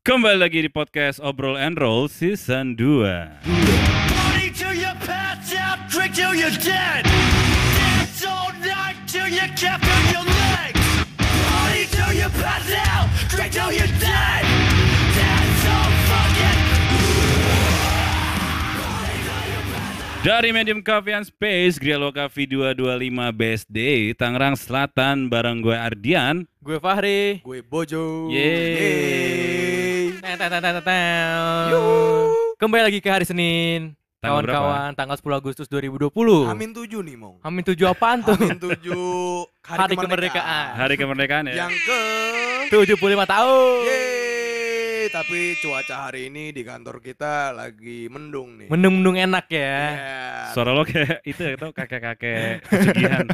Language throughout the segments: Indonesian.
Kembali lagi di podcast Obrol and Roll Season 2 Party Dari Medium Coffee and Space Grialo Coffee 225 BSD Tangerang Selatan bareng gue Ardian Gue Fahri. Gue Bojo. Yeay. Kembali lagi ke hari Senin. Kawan-kawan, tanggal 10 Agustus 2020. Amin 7 nih, Mong. Amin 7 apaan tuh? Amin 7 Hari kemerdekaan. Hari kemerdekaan ya Yang ke 75 tahun. Yeay. Tapi cuaca hari ini di kantor kita lagi mendung nih. Mendung-mendung enak ya. Iya. Suara lo kayak itu ya tau kakek-kakek pesugihan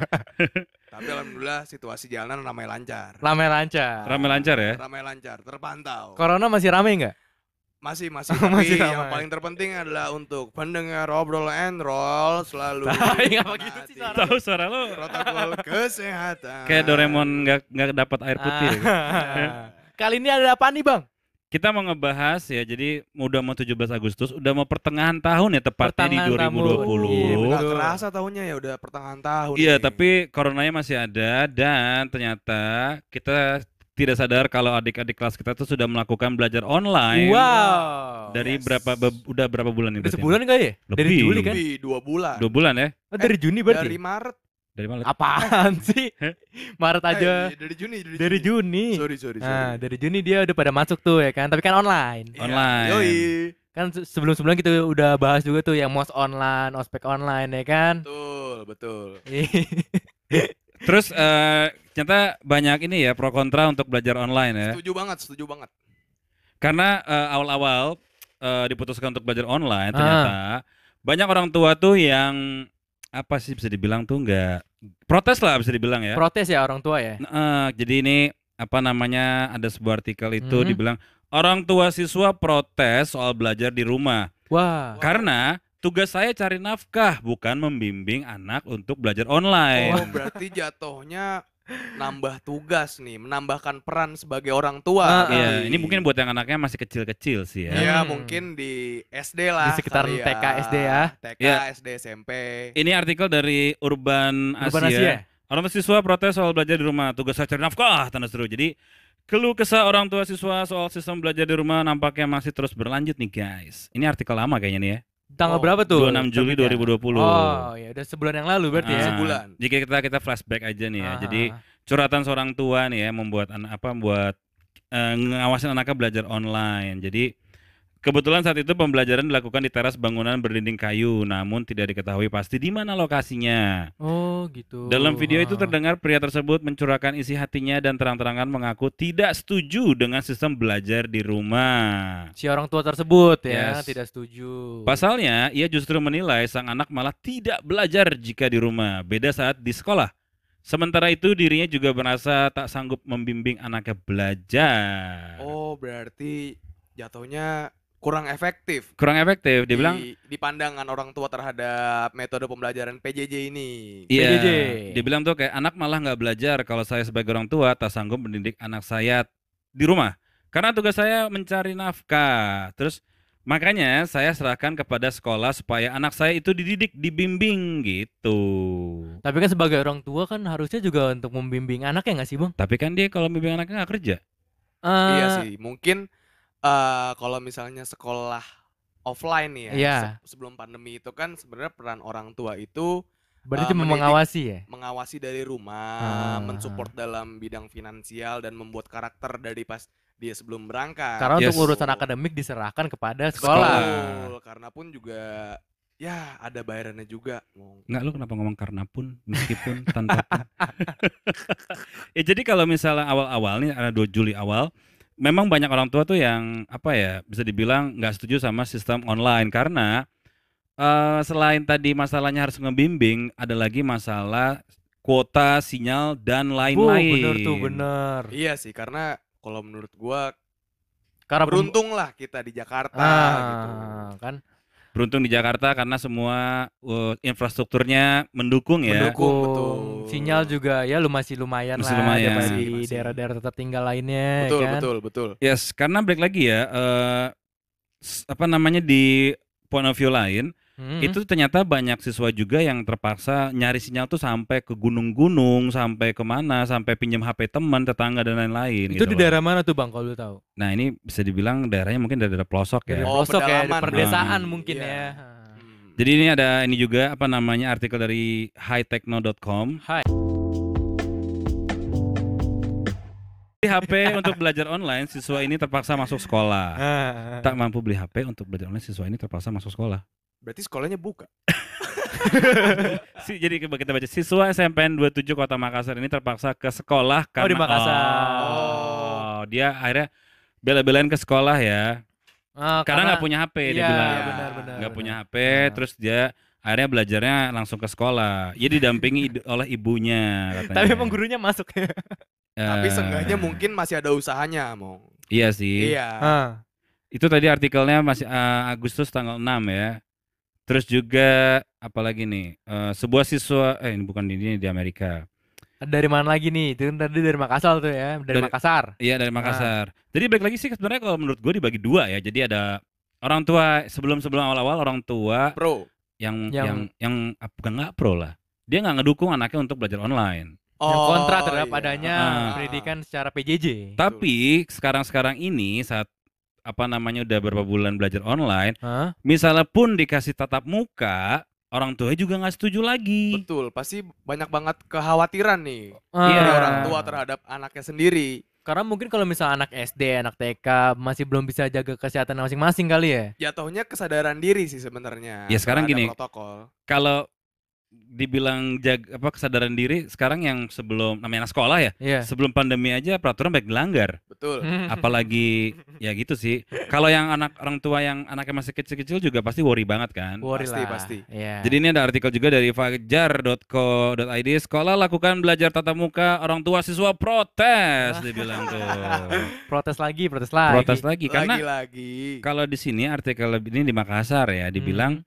Tapi alhamdulillah situasi jalanan ramai lancar. Ramai lancar. Rame lancar ya Ramai lancar, terpantau. Corona masih rame nggak? Masih masih tapi Masih yang ramai. paling terpenting adalah untuk pendengar obrol and roll selalu nggak begitu sih suara. Tahu suara lo protokol kesehatan. kayak Doraemon nggak nggak dapat air putih. Ah. Kali ini ada apa nih, Bang? Kita mau ngebahas ya jadi udah mau 17 Agustus udah mau pertengahan tahun ya tepatnya di Pertengahan tahun. 2020 Iya, kerasa tahunnya ya udah pertengahan tahun. Iya, nih. tapi coronanya masih ada dan ternyata kita tidak sadar kalau adik-adik kelas kita tuh sudah melakukan belajar online. Wow. Dari Yes. berapa be- udah berapa bulan berarti? sebulan kali ya? Dari. Juli kan? lebih dua bulan. Dua bulan ya? Oh, dari Juni berarti? Dari Maret. Dari Maret. Apaan sih? Maret aja. Eh, dari Juni, dari, Dari Juni. Sorry, sorry, sorry. Nah, dari Juni dia udah pada masuk tuh ya kan, tapi kan online. Iya, online. Yoi. Kan se- sebelum-sebelum kita udah bahas juga tuh yang mos online, ospek online ya kan. Betul, betul. Terus eh, ternyata banyak ini ya pro kontra untuk belajar online ya. Setuju banget, setuju banget. Karena eh, awal-awal eh, diputuskan untuk belajar online Ah. ternyata banyak orang tua tuh yang apa sih bisa dibilang tuh nggak protes lah bisa dibilang ya. Protes ya orang tua ya. Nah, eh, jadi ini apa namanya ada sebuah artikel itu Mhm. dibilang orang tua siswa protes soal belajar di rumah Wah. karena tugas saya cari nafkah bukan membimbing anak untuk belajar online. Oh, berarti jatuhnya nambah tugas nih, menambahkan peran sebagai orang tua. Ah, Iya, ini mungkin buat yang anaknya masih kecil-kecil sih ya. Iya, Hmm. mungkin di SD lah. Di sekitar kali TK, SD ya. TK, Iya. SD, SMP. Ini artikel dari Urban Urban Asia. Asia. Orang siswa protes soal belajar di rumah, tugas cari nafkah, tanda seru. Jadi keluh kesah orang tua siswa soal sistem belajar di rumah nampaknya masih terus berlanjut nih guys. Ini artikel lama kayaknya nih ya. Tanggal Oh, berapa tuh? 26 Juli terbitnya? 2020. Oh, ya udah sebulan yang lalu berarti ya. Ah, Sebulan. Jika kita kita flashback aja nih ya. Ah, Jadi curhatan seorang tua nih ya membuat anak apa membuat eh, ngawasin anaknya belajar online. Jadi kebetulan saat itu pembelajaran dilakukan di teras bangunan berdinding kayu, namun tidak diketahui pasti di mana lokasinya. Oh, gitu. Dalam video itu terdengar pria tersebut mencurahkan isi hatinya dan terang-terangan mengaku tidak setuju dengan sistem belajar di rumah. si orang tua tersebut ya Yes. tidak setuju. Pasalnya, ia justru menilai sang anak malah tidak belajar jika di rumah, beda saat di sekolah. Sementara itu dirinya juga merasa tak sanggup membimbing anaknya belajar. Oh, berarti jatuhnya kurang efektif. Kurang efektif, dia di, bilang. di pandangan orang tua terhadap metode pembelajaran PJJ ini. Iya, PJJ. dia bilang tuh kayak anak malah nggak belajar kalau saya sebagai orang tua tak sanggup mendidik anak saya di rumah. Karena tugas saya mencari nafkah. Terus makanya saya serahkan kepada sekolah supaya anak saya itu dididik, dibimbing gitu. Tapi kan sebagai orang tua kan harusnya juga untuk membimbing anak ya nggak sih, Bang? Tapi kan dia kalau bimbing anaknya nggak kerja. Iya Eh, sih, mungkin eh kalau misalnya sekolah offline nih ya, Iya. se- sebelum pandemi itu kan sebenarnya peran orang tua itu Berarti Eh, cuma mendidik- mengawasi ya. mengawasi dari rumah, Ah. mensupport dalam bidang finansial dan membuat karakter dari pas dia sebelum berangkat. Karena Yes. untuk urusan akademik diserahkan kepada sekolah. Betul, karena pun juga ya ada bayarannya juga. Nggak lu kenapa ngomong karena pun meskipun tanpa pun. ya jadi kalau misalnya awal-awal nih ada 2 Juli awal memang banyak orang tua tuh yang apa ya bisa dibilang nggak setuju sama sistem online karena eh, selain tadi masalahnya harus ngebimbing ada lagi masalah kuota sinyal dan lain-lain. bener tuh, bener. Iya sih, karena kalau menurut gua Karena beruntung lah kita di Jakarta gitu. ah, kan Beruntung di Jakarta karena semua uh, infrastrukturnya mendukung ya. Mendukung. Dukung. betul. Sinyal juga ya lu masih lumayan Masih lah lumayan. di daerah-daerah tertinggal lainnya Betul, kan. betul, betul. Yes, karena balik lagi ya eh s- apa namanya di point of view lain Hmm. itu ternyata banyak siswa juga yang terpaksa nyari sinyal tuh sampai ke gunung-gunung, sampai ke mana, sampai pinjam HP teman, tetangga dan lain-lain. itu gitu di loh. daerah mana tuh Bang kalau lu tahu? Nah ini bisa dibilang daerahnya mungkin daerah pelosok ya. Oh, pelosok ya, perdesaan Hmm. mungkin Iya. ya. Hmm. Jadi ini ada ini juga apa namanya artikel dari hightechno.com. Hai. Beli HP untuk belajar online, siswa ini terpaksa masuk sekolah. Ah. Tak mampu beli HP untuk belajar online, siswa ini terpaksa masuk sekolah. Berarti sekolahnya buka. Si, jadi kita baca siswa SMPN 27 Kota Makassar ini terpaksa ke sekolah karena di Makassar. Oh, dia akhirnya bela-belain ke sekolah ya. Ah, Karena nggak punya HP dia iya, bilang. benar-benar. Nggak punya HP, Benar. terus dia akhirnya belajarnya langsung ke sekolah. Ia didampingi id- oleh ibunya katanya. Tapi emang gurunya masuk ya. Tapi Eh, seenggaknya mungkin masih ada usahanya, Mong. Iya sih. Iya. Ah. Itu tadi artikelnya masih eh, Agustus tanggal 6 ya. Terus juga apalagi nih? eh, sebuah siswa eh ini bukan di ini di Amerika. Dari mana lagi nih? Itu kan tadi dari Makassar tuh ya, dari, Dari- Makassar. Iya dari Makassar. Jadi balik lagi sih sebenarnya kalau menurut gue dibagi dua ya. Jadi ada orang tua sebelum sebelum awal-awal orang tua Pro. yang Yang- yang yang, ap- bukan nggak pro lah. Dia nggak ngedukung anaknya untuk belajar online. yang Oh, kontra terhadap iya. adanya Ah. pendidikan secara PJJ. Tapi sekarang-sekarang ini saat apa namanya udah beberapa bulan belajar online, Hah? misalnya pun dikasih tatap muka, orang tuanya juga nggak setuju lagi. Betul, pasti banyak banget kekhawatiran nih Iya. dari orang tua terhadap anaknya sendiri. Karena mungkin kalau misalnya anak SD, anak TK masih belum bisa jaga kesehatan masing-masing kali ya. Jatuhnya kesadaran diri sih sebenarnya. Ya, sekarang gini. Protokol. Kalau dibilang jag apa kesadaran diri sekarang yang sebelum namanya anak sekolah ya, Iya. sebelum pandemi aja peraturan baik dilanggar. Betul. Apalagi ya gitu sih. Kalau yang anak orang tua yang anaknya masih kecil-kecil juga pasti worry banget kan. Worry Pasti, lah. pasti. Iya. Jadi ini ada artikel juga dari fajar.co.id Sekolah lakukan belajar tatap muka Orang tua siswa protes Dibilang tuh protes lagi, protes lagi. Protes lagi Karena Lagi-lagi. kalau di sini artikel ini di Makassar ya Dibilang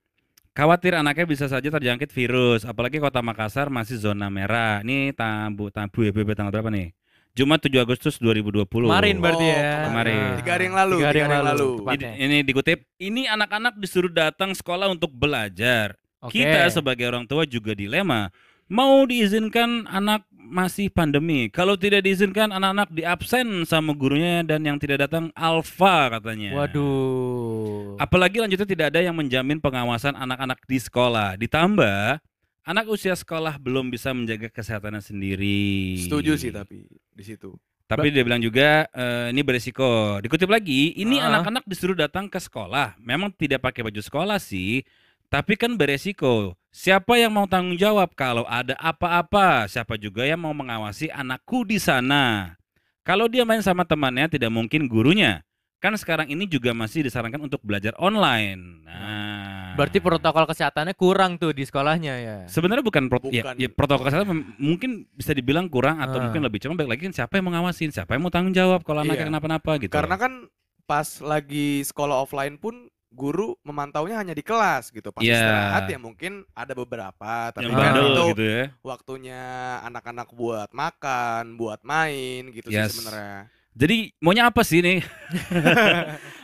khawatir anaknya bisa saja terjangkit virus Apalagi kota Makassar masih zona merah Ini tabu tabu ya BB tanggal berapa nih Jumat 7 Agustus 2020 Kemarin berarti Oh, ya. kemarin. Tiga hari yang lalu. Tiga hari yang lalu. Jadi, Tepatnya. ini dikutip Ini anak-anak disuruh datang sekolah untuk belajar Oke. Kita sebagai orang tua juga dilema. Mau diizinkan anak masih pandemi. Kalau tidak diizinkan anak-anak diabsen sama gurunya dan yang tidak datang alfa katanya. Waduh. Apalagi lanjutnya tidak ada yang menjamin pengawasan anak-anak di sekolah. Ditambah anak usia sekolah belum bisa menjaga kesehatannya sendiri. Setuju sih tapi di situ. Tapi dia bilang juga eh, ini beresiko. Dikutip lagi, ini Ah. anak-anak disuruh datang ke sekolah. Memang tidak pakai baju sekolah sih, tapi kan beresiko. Siapa yang mau tanggung jawab kalau ada apa-apa? Siapa juga yang mau mengawasi anakku di sana? Kalau dia main sama temannya tidak mungkin gurunya. Kan sekarang ini juga masih disarankan untuk belajar online. Nah, Berarti protokol kesehatannya kurang tuh di sekolahnya ya. Sebenarnya bukan, prot- ya, Bukan. ya, protokol kesehatan mungkin bisa dibilang kurang atau Ah. mungkin lebih cuma balik lagi kan siapa yang mau ngawasin, siapa yang mau tanggung jawab kalau anaknya Iya. kenapa-napa gitu. Karena kan pas lagi sekolah offline pun guru memantaunya hanya di kelas gitu. Pas Iya. istirahat ya mungkin ada beberapa, tapi yang kan itu gitu ya. waktunya anak-anak buat makan, buat main gitu Yes. sih sebenarnya. Jadi maunya apa sih nih?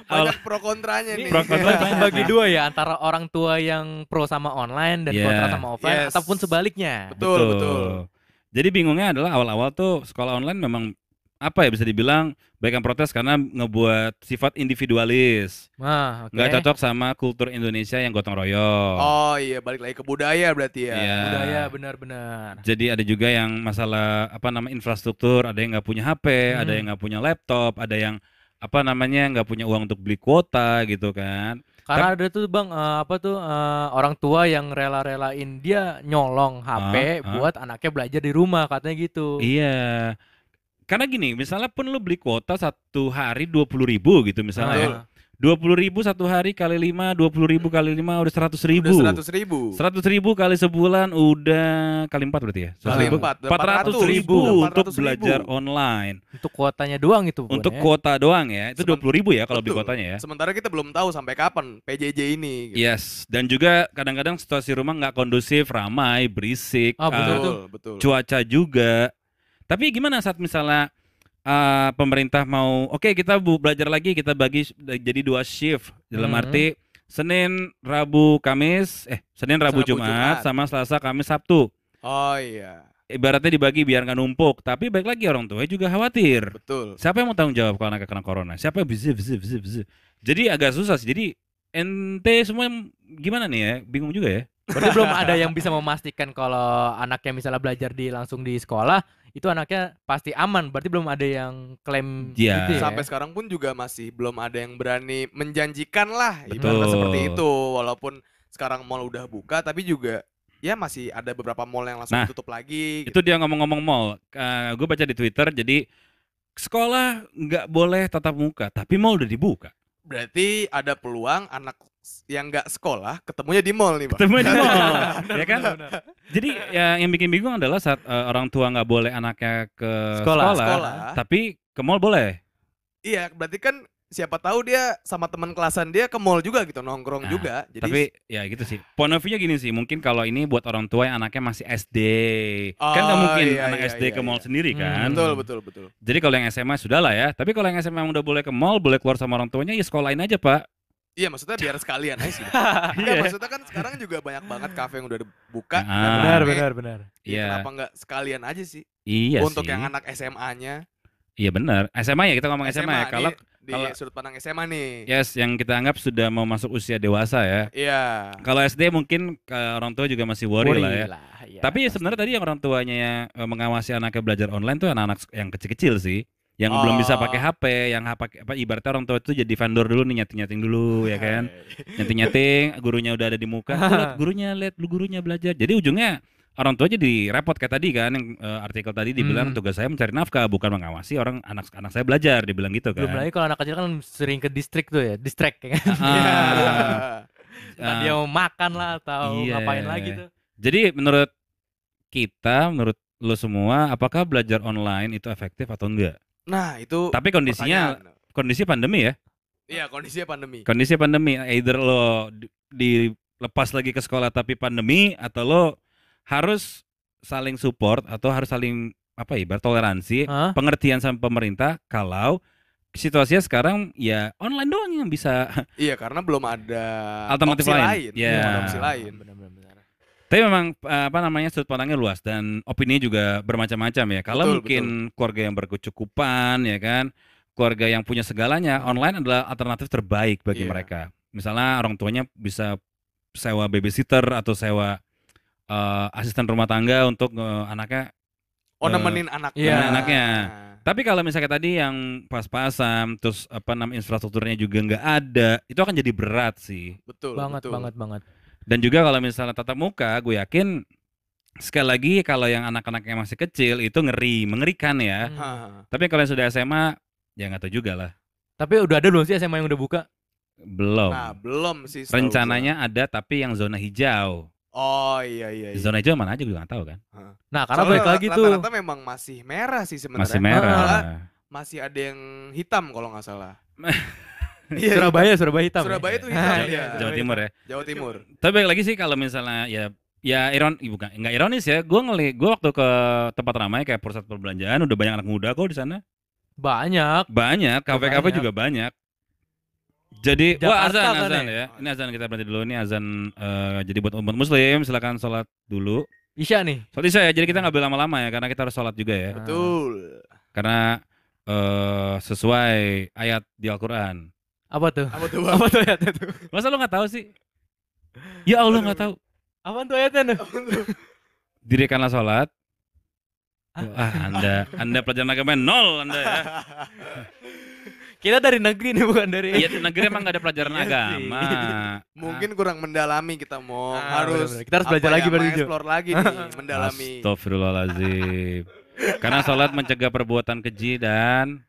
Banyak pro kontranya nih. Pro kontra bagi dua ya antara orang tua yang pro sama online dan Iya. kontra sama offline Yes. ataupun sebaliknya. Betul, betul. Jadi bingungnya adalah awal-awal tuh sekolah online memang apa ya bisa dibilang banyak yang protes karena ngebuat sifat individualis, Nah, oke. nggak cocok sama kultur Indonesia yang gotong royong. Oh iya, balik lagi ke budaya berarti ya. Iya. Budaya benar-benar. Jadi ada juga yang masalah apa nama infrastruktur, ada yang nggak punya HP, ada Hmm. yang nggak punya laptop, ada yang apa namanya nggak punya uang untuk beli kuota gitu kan. Karena ada tuh Bang eh, apa tuh eh, orang tua yang rela-relain dia nyolong HP Ah, ah. buat anaknya belajar di rumah katanya gitu. Iya. Karena gini, misalnya pun lu beli kuota satu hari dua puluh ribu gitu misalnya ya. Ah, 20 ribu satu hari kali 5, 20 ribu kali 5 udah 100 ribu. Udah seratus ribu. 100 ribu kali sebulan udah kali 4 berarti ya? 100 Kali ribu. empat, udah 400 ribu 400 untuk ribu. belajar online. Untuk kuotanya doang itu Untuk ya. kuota doang ya. Itu Semen- 20 ribu ya kalau beli kuotanya ya. Sementara kita belum tahu sampai kapan PJJ ini. gitu. Yes, dan juga kadang-kadang situasi rumah nggak kondusif, ramai, berisik, Ah, betul betul, betul. cuaca juga. Tapi gimana saat misalnya eh, pemerintah mau, oke kita bu belajar lagi, kita bagi jadi dua shift dalam Mhm. arti Senin, Rabu, Kamis, eh Senin, Rabu, Rabu, Jumat, Jumat. sama Selasa, Kamis, Sabtu. Oh iya, Ibaratnya dibagi biar nggak numpuk. Tapi baik lagi orang tua juga khawatir. betul. Siapa yang mau tanggung jawab kalau anak kena corona? Siapa yang bisa, bisa, bisa, bisa. Jadi agak susah sih. Jadi ente semua gimana nih ya? Bingung juga ya. Berarti belum ada yang bisa memastikan kalau anaknya misalnya belajar di langsung di sekolah itu anaknya pasti aman. Berarti belum ada yang klaim Iya. gitu ya. Sampai sekarang pun juga masih belum ada yang berani menjanjikan lah Betul. ibaratnya seperti itu. Walaupun sekarang mall udah buka, tapi juga ya masih ada beberapa mall yang langsung Nah, tutup lagi. Itu dia ngomong-ngomong mall. gue baca di Twitter. Jadi sekolah nggak boleh tatap muka, tapi mall udah dibuka. Berarti ada peluang anak yang nggak sekolah ketemunya di mall nih, Pak. Ketemu di mall, ya kan? Jadi ya, yang bikin bingung adalah saat eh, orang tua nggak boleh anaknya ke Sekolah. sekolah, Sekolah. tapi ke mall boleh. Iya, berarti kan siapa tahu dia sama teman kelasan dia ke mall juga gitu, nongkrong Nah, juga. Jadi Tapi ya gitu sih. Point of view-nya gini sih, mungkin kalau ini buat orang tua yang anaknya masih SD, kan nggak Oh, mungkin iya, anak iya, SD ke iya, mall iya. sendiri Hmm, kan. betul, betul, betul. Jadi kalau yang SMA sudah lah ya. Tapi kalau yang SMA yang udah boleh ke mall, boleh keluar sama orang tuanya, ya sekolahin aja pak. Iya, maksudnya biar sekalian aja sih. Iya. Iya, maksudnya kan sekarang juga banyak banget kafe yang udah dibuka. Ah. dan Benar, benar, benar. Ya, Iya. Kenapa nggak sekalian aja sih? Iya Untuk sih. yang anak SMA-nya. Iya benar. SMA ya kita ngomong SMA, ya. Kalau di kalau- sudut pandang SMA nih. yes yang kita anggap sudah mau masuk usia dewasa ya. Iya. Kalau SD mungkin ke orang tua juga masih worry, Worry lah ya. iya, Tapi pasti. sebenarnya tadi yang orang tuanya eh, mengawasi anaknya belajar online tuh anak-anak yang kecil-kecil sih. Yang belum bisa Oh. pakai HP, yang apa apa ibaratnya orang tua itu jadi vendor dulu nih nyating-nyating dulu ya kan. Nyating-nyating, gurunya udah ada di muka. Lihat gurunya, lihat lu gurunya belajar. Jadi ujungnya orang tua jadi repot kayak tadi kan yang eh, artikel tadi dibilang Hmm. tugas saya mencari nafkah bukan mengawasi orang anak anak saya belajar dibilang gitu kan. belum lagi kalau anak kecil kan sering ke distrik tuh ya, distract ya kan. Ah, ah. dia mau makan lah atau Iya. ngapain lagi tuh. Jadi menurut kita, menurut lo semua, apakah belajar online itu efektif atau enggak? Nah, itu Tapi kondisinya pertanyaan. kondisi pandemi ya. Iya, kondisinya pandemi. Kondisi pandemi, either lo di- dilepas lagi ke sekolah tapi pandemi atau lo harus saling support atau harus saling apa ya, bertoleransi, Hah? pengertian sama pemerintah kalau situasinya sekarang ya online doang yang bisa. Iya, karena belum ada Alternatif opsi lain. lain. Iya. Belum ada opsi lain. Benar-benar. benar. Tapi memang eh, apa namanya sudut pandangnya luas dan opini juga bermacam-macam ya. Kalau Betul, mungkin keluarga yang berkecukupan ya kan, keluarga yang punya segalanya, online adalah alternatif terbaik bagi Iya. mereka. Misalnya orang tuanya bisa sewa babysitter atau sewa eh, asisten rumah tangga untuk eh, anaknya. Oh, Eh, nemenin anaknya. iya. anaknya. Tapi kalau misalnya tadi yang pas-pasan, terus apa namanya infrastrukturnya juga nggak ada, itu akan jadi berat sih. Betul, Banget, betul. banget, banget. Dan juga kalau misalnya tatap muka, gue yakin sekali lagi kalau yang anak-anak yang masih kecil itu ngeri, mengerikan ya. Hmm. Tapi kalau yang sudah SMA, ya nggak tahu juga lah. Tapi udah ada belum sih SMA yang udah buka? Belum. Nah, belum sih. Rencananya ada tapi yang zona hijau. Oh, iya iya iya. Zona hijau mana aja gue nggak tahu kan. Nah, karena Soalnya balik lagi tuh. Rata-rata memang masih merah sih sebenarnya. Masih merah. Malah masih ada yang hitam kalau nggak salah. Iya, Surabaya, Surabaya hitam. ya? Surabaya tuh hitam Iya, dia. Jawa Timur ya. Jawa Timur. Tapi balik lagi sih kalau misalnya ya ya iron bukan nggak ironis ya. Gue ngeli, gue waktu ke tempat ramai kayak pusat perbelanjaan udah banyak anak muda kok di sana. Banyak. Banyak, kafe-kafe Banyak. juga banyak. Jadi, wah Jakarta azan, kan azan ya? Ini azan kita berhenti dulu. Ini azan eh, jadi buat umat muslim silakan sholat dulu. Isya nih. Sholat isya ya, jadi kita nggak boleh lama-lama ya, karena kita harus sholat juga ya. Betul. Karena eh, sesuai ayat di Al-Quran. Apa tuh? Apa tuh? Apa tuh ayatnya tuh? Masa lu nggak tahu sih? Ya Allah nggak tahu. Apa tuh ayatnya tuh? Dirikanlah sholat. Ah, anda, anda pelajaran agama nol anda ya. Kita dari negeri nih bukan dari Iya negeri emang nggak ada pelajaran Iya agama. Mungkin kurang mendalami kita mau Ah, harus benar-benar. Kita harus belajar lagi berarti, mengeksplor lagi nih, mendalami. Astagfirullahaladzim. Karena sholat mencegah perbuatan keji dan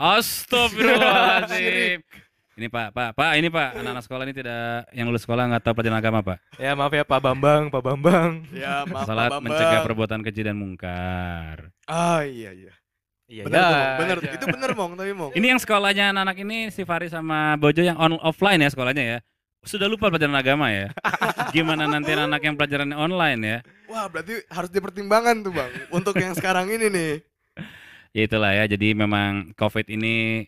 Astagfirullahaladzim. Ini Pak, Pak, Pak, ini Pak, anak-anak sekolah ini tidak yang lulus sekolah nggak tahu pelajaran agama Pak. Ya maaf ya Pak Bambang, Pak Bambang. Ya, maaf Salat Pak Bambang. mencegah perbuatan keji dan mungkar. Ah, iya iya. Iya, Bener tuh, ya, Mong. bener. aja. Itu bener, Mong, tapi Mong. Ini yang sekolahnya anak-anak ini si Fari sama Bojo yang on offline ya sekolahnya ya. Sudah lupa pelajaran agama ya. Gimana nanti anak yang pelajarannya online ya? Wah, berarti harus dipertimbangkan tuh, Bang. Untuk yang sekarang ini nih. Ya itulah ya. Jadi memang COVID ini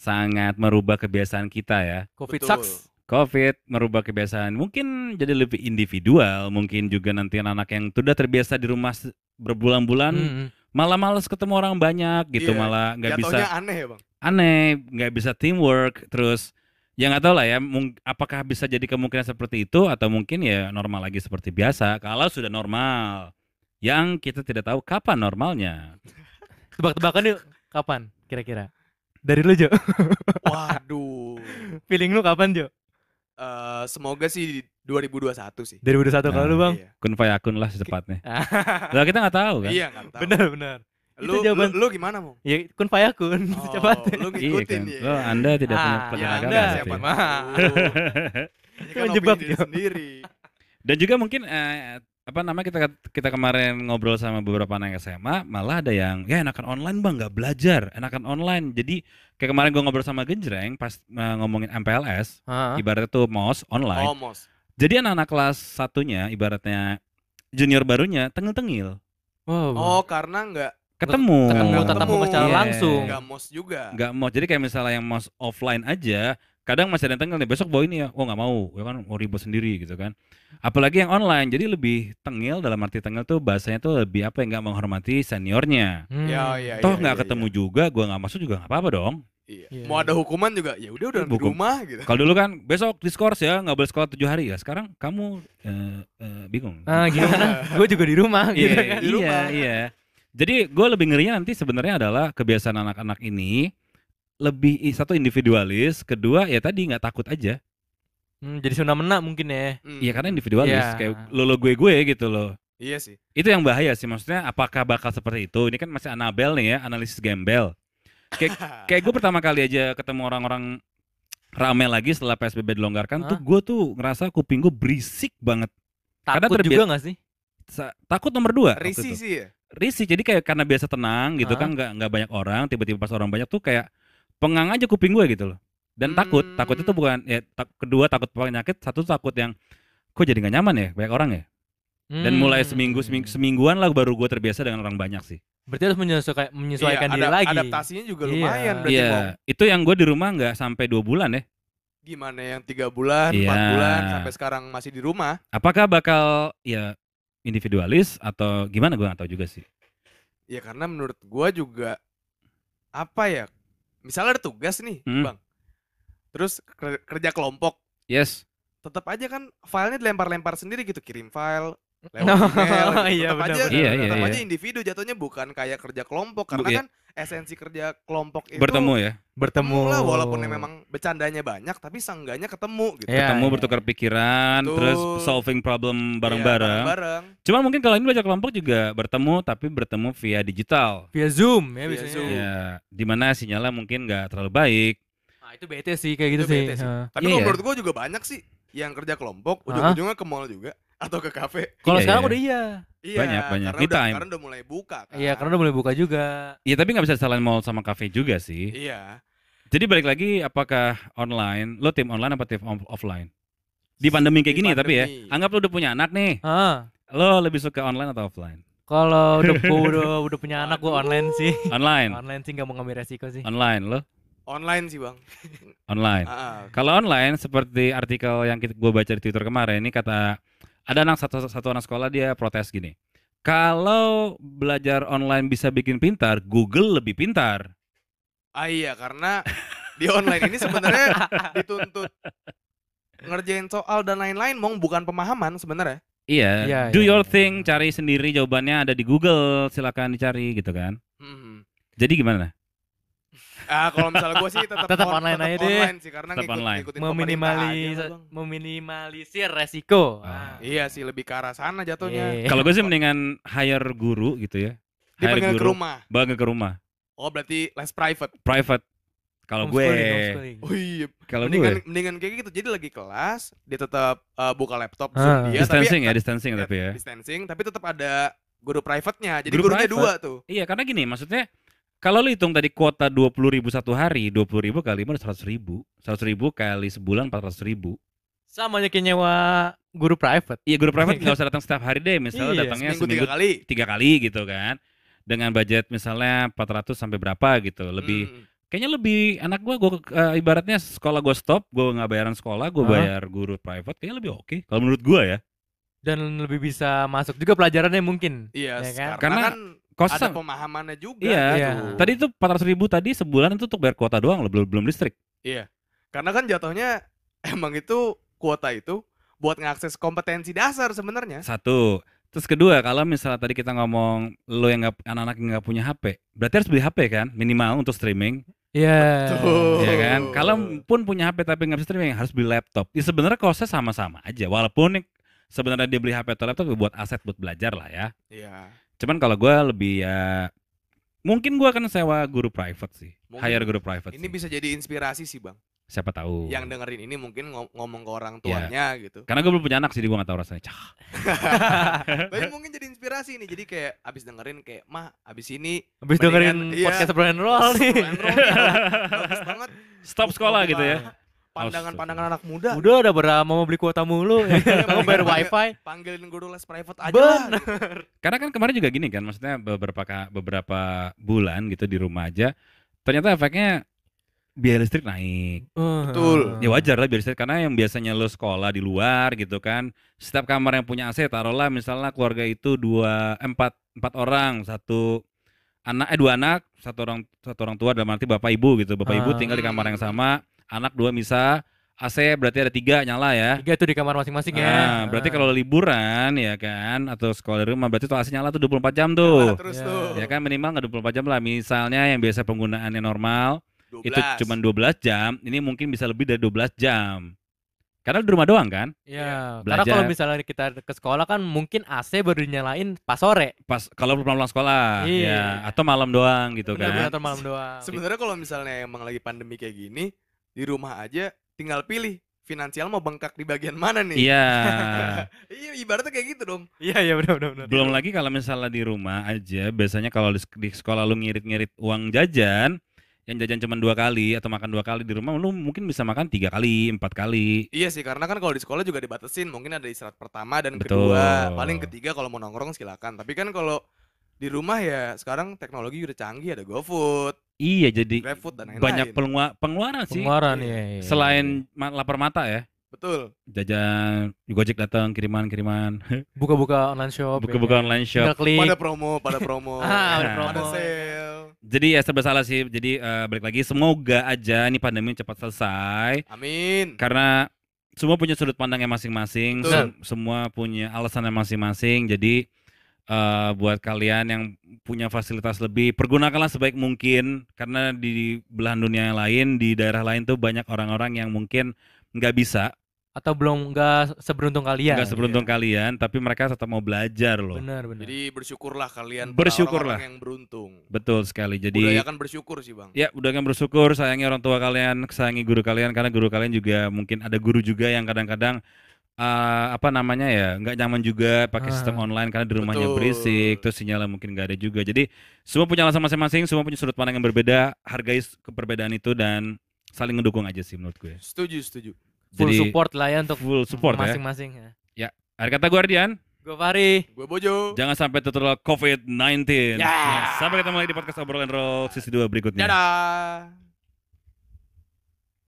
sangat merubah kebiasaan kita ya. Covid Betul. sucks. COVID merubah kebiasaan mungkin jadi lebih individual, mungkin juga nanti anak-anak yang sudah terbiasa di rumah berbulan-bulan Mm-mm. Malah males ketemu orang banyak gitu, Iya, malah nggak bisa aneh ya, Bang. aneh, nggak bisa teamwork, terus ya nggak tahu lah ya, mung- apakah bisa jadi kemungkinan seperti itu atau mungkin ya normal lagi seperti biasa. Kalau sudah normal, yang kita tidak tahu kapan normalnya. Tebak-tebakan yuk, kapan kira-kira? Dari lu Jo, Waduh. feeling lu kapan Jo? Eh, semoga sih di 2021 sih. 2021 kalau lu Bang. Iya. Kun fayakun lah secepatnya. Lah kita nggak tahu kan. Iya, nggak tahu. bener bener. Lu, Itu jawaban- lu, lu gimana, Mong? Ya kun fayakun, Oh, cepat. lu Iya ngikutin kan. ya. Lo Anda tidak punya Ah, pelajaran ya agama Anda siapa Mah. Ini kan menjebak, Jo. sendiri. Dan juga mungkin eh, apa namanya kita kita kemarin ngobrol sama beberapa anak SMA, malah ada yang ya enakan online bang nggak belajar, enakan online. Jadi kayak kemarin gue ngobrol sama Genjreng pas eh, ngomongin MPLS, Heeh. ibaratnya tuh MOS online. Oh, Mos. Jadi anak-anak kelas satunya ibaratnya junior barunya tengil-tengil, Wow. Oh, karena nggak ketemu, ketemu tatap muka ketemu. secara Iya. langsung. nggak mos juga. nggak mau. Jadi kayak misalnya yang MOS offline aja, kadang masih ada yang tengil nih besok bawa ini ya, oh nggak mau, ya kan mau ribut sendiri gitu kan. Apalagi yang online, jadi lebih tengil dalam arti tengil tuh bahasanya tuh lebih apa ya nggak menghormati seniornya. Hmm. Ya, ya, Toh iya, nggak iya, ketemu juga, gua nggak masuk juga nggak apa-apa dong. Iya. Iya. Mau ada hukuman juga, ya udah udah di rumah gitu. Kalau dulu kan besok diskors ya, nggak boleh sekolah tujuh hari ya. Sekarang kamu eh, eh, bingung. Ah gimana? Gue juga di rumah gitu Iya, kan. Di iya, rumah. iya. Jadi gue lebih ngerinya nanti sebenarnya adalah kebiasaan anak-anak ini lebih satu individualis, kedua ya tadi nggak takut aja. Hmm, jadi suna mena mungkin ya. Hmm. Iya karena individualis Iya. kayak lo lo gue gue gitu loh. Iya sih. Itu yang bahaya sih maksudnya apakah bakal seperti itu? Ini kan masih Anabel nih ya, analisis gembel. Kayak kayak gue pertama kali aja ketemu orang-orang rame lagi setelah PSBB dilonggarkan tuh Hah? gue tuh ngerasa kuping gue berisik banget. Karena Takut terbi- juga gak sih? Sa- takut nomor dua waktu Risi itu. sih ya. risih jadi kayak karena biasa tenang gitu Hah? kan nggak nggak banyak orang tiba-tiba pas orang banyak tuh kayak pengang aja kuping gue gitu loh dan takut takut itu Hmm. bukan ya tak- kedua takut penyakit satu takut yang kok jadi nggak nyaman ya banyak orang ya dan mulai Hmm. seminggu, seminggu semingguan lah baru gue terbiasa dengan orang banyak sih Berarti harus menyesuaikan, menyesuaikan Iya, diri ada- lagi. Adaptasinya juga Iya. lumayan berarti iya Bang. itu yang gue di rumah nggak sampai dua bulan ya Gimana yang tiga bulan, empat Iya. bulan sampai sekarang masih di rumah? apakah bakal ya individualis atau gimana gue nggak tahu juga sih Ya karena menurut gua juga apa ya? Misalnya ada tugas nih, Hmm. Bang. Terus ker- kerja kelompok, yes tetap aja kan filenya dilempar-lempar sendiri gitu, kirim file lewat Oh, email. gitu. iya, tetap aja, Iya, iya, tetap iya. aja individu jatuhnya bukan kayak kerja kelompok karena iya. kan esensi kerja kelompok itu bertemu ya Bertemu lah walaupun memang bercandanya banyak tapi seenggaknya ketemu gitu. Iya, ketemu iya. bertukar pikiran Betul. terus solving problem Iya, bareng-bareng bareng. Cuma mungkin kalau ini belajar kelompok juga bertemu tapi bertemu via digital. via Zoom ya Via biasanya. Zoom. Ya, di mana sinyalnya mungkin nggak terlalu baik. Nah, itu bete sih kayak gitu Itu sih. sih. Heeh. Tapi Iya, kalau iya. menurut gua juga banyak sih yang kerja kelompok ujung-ujungnya ke mall juga atau ke kafe. Kalau Iya, sekarang iya. udah iya. Iya, Banyak, banyak. Karena Me udah, time. karena udah mulai buka kan. Iya, karena udah mulai buka juga. Iya, tapi nggak bisa salahin mall sama kafe juga sih. Iya. Jadi balik lagi, apakah online? Lo tim online apa tim off- offline? Di pandemi kayak Di gini tapi ya, pandemi. anggap lo udah punya anak nih. Ah, Lo lebih suka online atau offline? kalau udah udah udah punya anak gua online sih. Online, Online sih nggak mau ngambil resiko sih. online lo, Online sih, Bang. online. Ah. Kalau online seperti artikel yang kita gue baca di Twitter kemarin ini kata ada anak satu satu anak sekolah dia protes gini. Kalau belajar online bisa bikin pintar, Google lebih pintar. Ah, iya, karena di online ini sebenarnya dituntut ngerjain soal dan lain-lain, mong bukan pemahaman sebenarnya. Iya, Iya, do iya, your iya. thing, cari sendiri jawabannya ada di Google, silakan dicari gitu kan. Hmm. Jadi gimana? Ah, kalau misalnya gua sih tetap Tetap on- online tetap aja deh. online sih karena Tetap ngikut, online. ngikutin pemerintah aja Meminimalis lah, Bang. meminimalisir resiko. Ah. Ah. Iya sih lebih ke arah sana jatuhnya. Iya. Kalau gue sih mendingan hire guru gitu ya. Hire Dipanggil ke guru, rumah. bawa ke rumah, Oh, berarti les private. private. Kalau gue. Oh iya, kalau mendingan gue mendingan kayak gitu. Jadi lagi kelas, dia tetap eh, buka laptop Ah. Dia distancing tapi ya, distancing ya, tapi ya. distancing, tapi tetap ada guru private-nya. Jadi Guru gurunya private. dua tuh. Iya, karena gini, maksudnya kalau lu hitung tadi kuota 20 ribu satu hari, 20 ribu kali 5 100 ribu. 100 ribu kali sebulan 400 ribu. Sama aja kayak nyewa guru private. Iya, guru private nggak usah datang setiap hari deh. Misalnya Iya, datangnya Seminggu seminggu tiga kali. tiga kali gitu kan. Dengan budget misalnya 400 sampai berapa gitu. Lebih Hmm. kayaknya lebih anak gua gua eh, ibaratnya sekolah gua stop, gua nggak bayaran sekolah, gua Hah? bayar guru private kayaknya lebih oke kalau menurut gua ya. Dan lebih bisa masuk juga pelajarannya mungkin. Iya, Ya kan? karena, Karena kan Kos ada pemahamannya juga. Iya. Iya. gitu. tadi itu 400 ribu tadi sebulan itu untuk bayar kuota doang loh, belum belum listrik. Karena kan jatuhnya emang itu kuota itu buat ngakses kompetensi dasar sebenarnya. Satu. Terus kedua, kalau misalnya tadi kita ngomong lo yang nggak anak-anak yang nggak punya HP, berarti harus beli HP kan minimal untuk streaming, Iya. Betul. ya kan? Kalau pun punya HP tapi nggak bisa streaming, harus beli laptop. Ya sebenarnya kosnya sama-sama aja, walaupun sebenarnya dia beli HP atau laptop buat aset buat belajar lah ya. Iya. Cuman kalau gua lebih ya mungkin gua akan sewa guru private sih, Mungkin hire guru private. Ini sih. bisa jadi inspirasi sih, Bang. Siapa tahu. Yang dengerin ini mungkin ngom- ngomong ke orang Iya. tuanya gitu. Karena gue belum punya anak sih, gue gak tahu rasanya. Cah. Tapi mungkin jadi inspirasi nih. Jadi kayak abis dengerin kayak, "Mah, abis ini Habis Mendingan- dengerin iya. podcast Bro and Roll nih. Roll nih, bagus banget. Stop sekolah gitu ya. Pandangan-pandangan anak muda. Udah udah berapa mau beli kuota mulu. Kamu bayar wifi. Panggilin guru les private aja lah. Bener. Karena kan kemarin juga gini kan, maksudnya beberapa beberapa bulan gitu di rumah aja, ternyata efeknya biaya listrik naik. Betul. Ya wajar lah biaya listrik karena yang biasanya lo sekolah di luar gitu kan, setiap kamar yang punya AC taruhlah misalnya keluarga itu dua eh, empat empat orang, satu anak eh dua anak, satu orang satu orang tua dalam arti bapak ibu gitu, bapak ibu Ah. tinggal di kamar yang sama, anak dua bisa AC berarti ada tiga nyala ya. Tiga tuh di kamar masing-masing ya. Ah, berarti kalau liburan ya kan atau sekolah di rumah berarti tuh AC nyala tuh 24 jam tuh. Nah, terus Ya. tuh. Ya kan minimal nggak 24 jam lah. Misalnya yang biasa penggunaannya normal 12. itu cuma 12 jam, ini mungkin bisa lebih dari 12 jam. Karena di rumah doang kan? Iya, karena Belajar. kalau misalnya kita ke sekolah kan mungkin AC baru dinyalain pas sore. Pas kalau pulang-pulang sekolah Iya. ya atau malam doang gitu Bener-bener kan. nonton malam doang. Sebenarnya kalau misalnya emang lagi pandemi kayak gini, di rumah aja tinggal pilih finansial mau bengkak di bagian mana nih. Iya. Iya, ibaratnya kayak gitu dong. Iya iya benar benar benar. Belum lagi kalau misalnya di rumah aja, biasanya kalau di, di sekolah lu ngirit-ngirit uang jajan, yang jajan cuma dua kali atau makan dua kali di rumah, lu mungkin bisa makan tiga kali, empat kali. Iya sih, karena kan kalau di sekolah juga dibatasin, mungkin ada istirahat pertama dan Betul. kedua. Paling ketiga kalau mau nongkrong silakan. Tapi kan kalau di rumah ya sekarang teknologi udah canggih, ada GoFood, Iya, jadi GrabFood dan lain-lain. banyak pelengua- pengeluaran sih. Pengeluaran Iya. ya. iya. Selain ma- lapar mata ya, Betul. jajan Gojek datang kiriman-kiriman, buka-buka online shop. buka-buka ya. online shop. klik. Pada promo, pada promo. Ah, ada promo. Pada sale. Jadi ya serba salah sih. Jadi eh, balik lagi semoga aja ini pandemi cepat selesai Amin. karena semua punya sudut pandangnya masing-masing, Betul. sem- semua punya alasannya masing-masing. Jadi eh, buat kalian yang punya fasilitas lebih, pergunakanlah sebaik mungkin karena di belahan dunia yang lain, di daerah lain tuh banyak orang-orang yang mungkin nggak bisa, Atau belum nggak seberuntung kalian. nggak seberuntung kalian, tapi mereka tetap mau belajar loh. Benar benar. Jadi bersyukurlah kalian Bersyukurlah. orang-orang yang beruntung. Betul sekali. Jadi Budayakan bersyukur sih, Bang. Ya, udah kan bersyukur, sayangi orang tua kalian, sayangi guru kalian karena guru kalian juga mungkin ada guru juga yang kadang-kadang eh, apa namanya ya nggak nyaman juga pakai Ah. sistem online karena di rumahnya Betul. berisik, terus sinyalnya mungkin nggak ada juga. Jadi semua punya alasan masing-masing, semua punya sudut pandang yang berbeda, hargai perbedaan itu dan saling ngedukung aja sih menurut gue. Setuju, setuju. Full Jadi support lah ya untuk full support ya. masing-masing ya. Hari kata Guardian, Gue Fari. Gue Bojo. jangan sampai tertular COVID-19. Ya. Sampai ketemu lagi di podcast obrolan roll sisi 2 berikutnya. Dadah.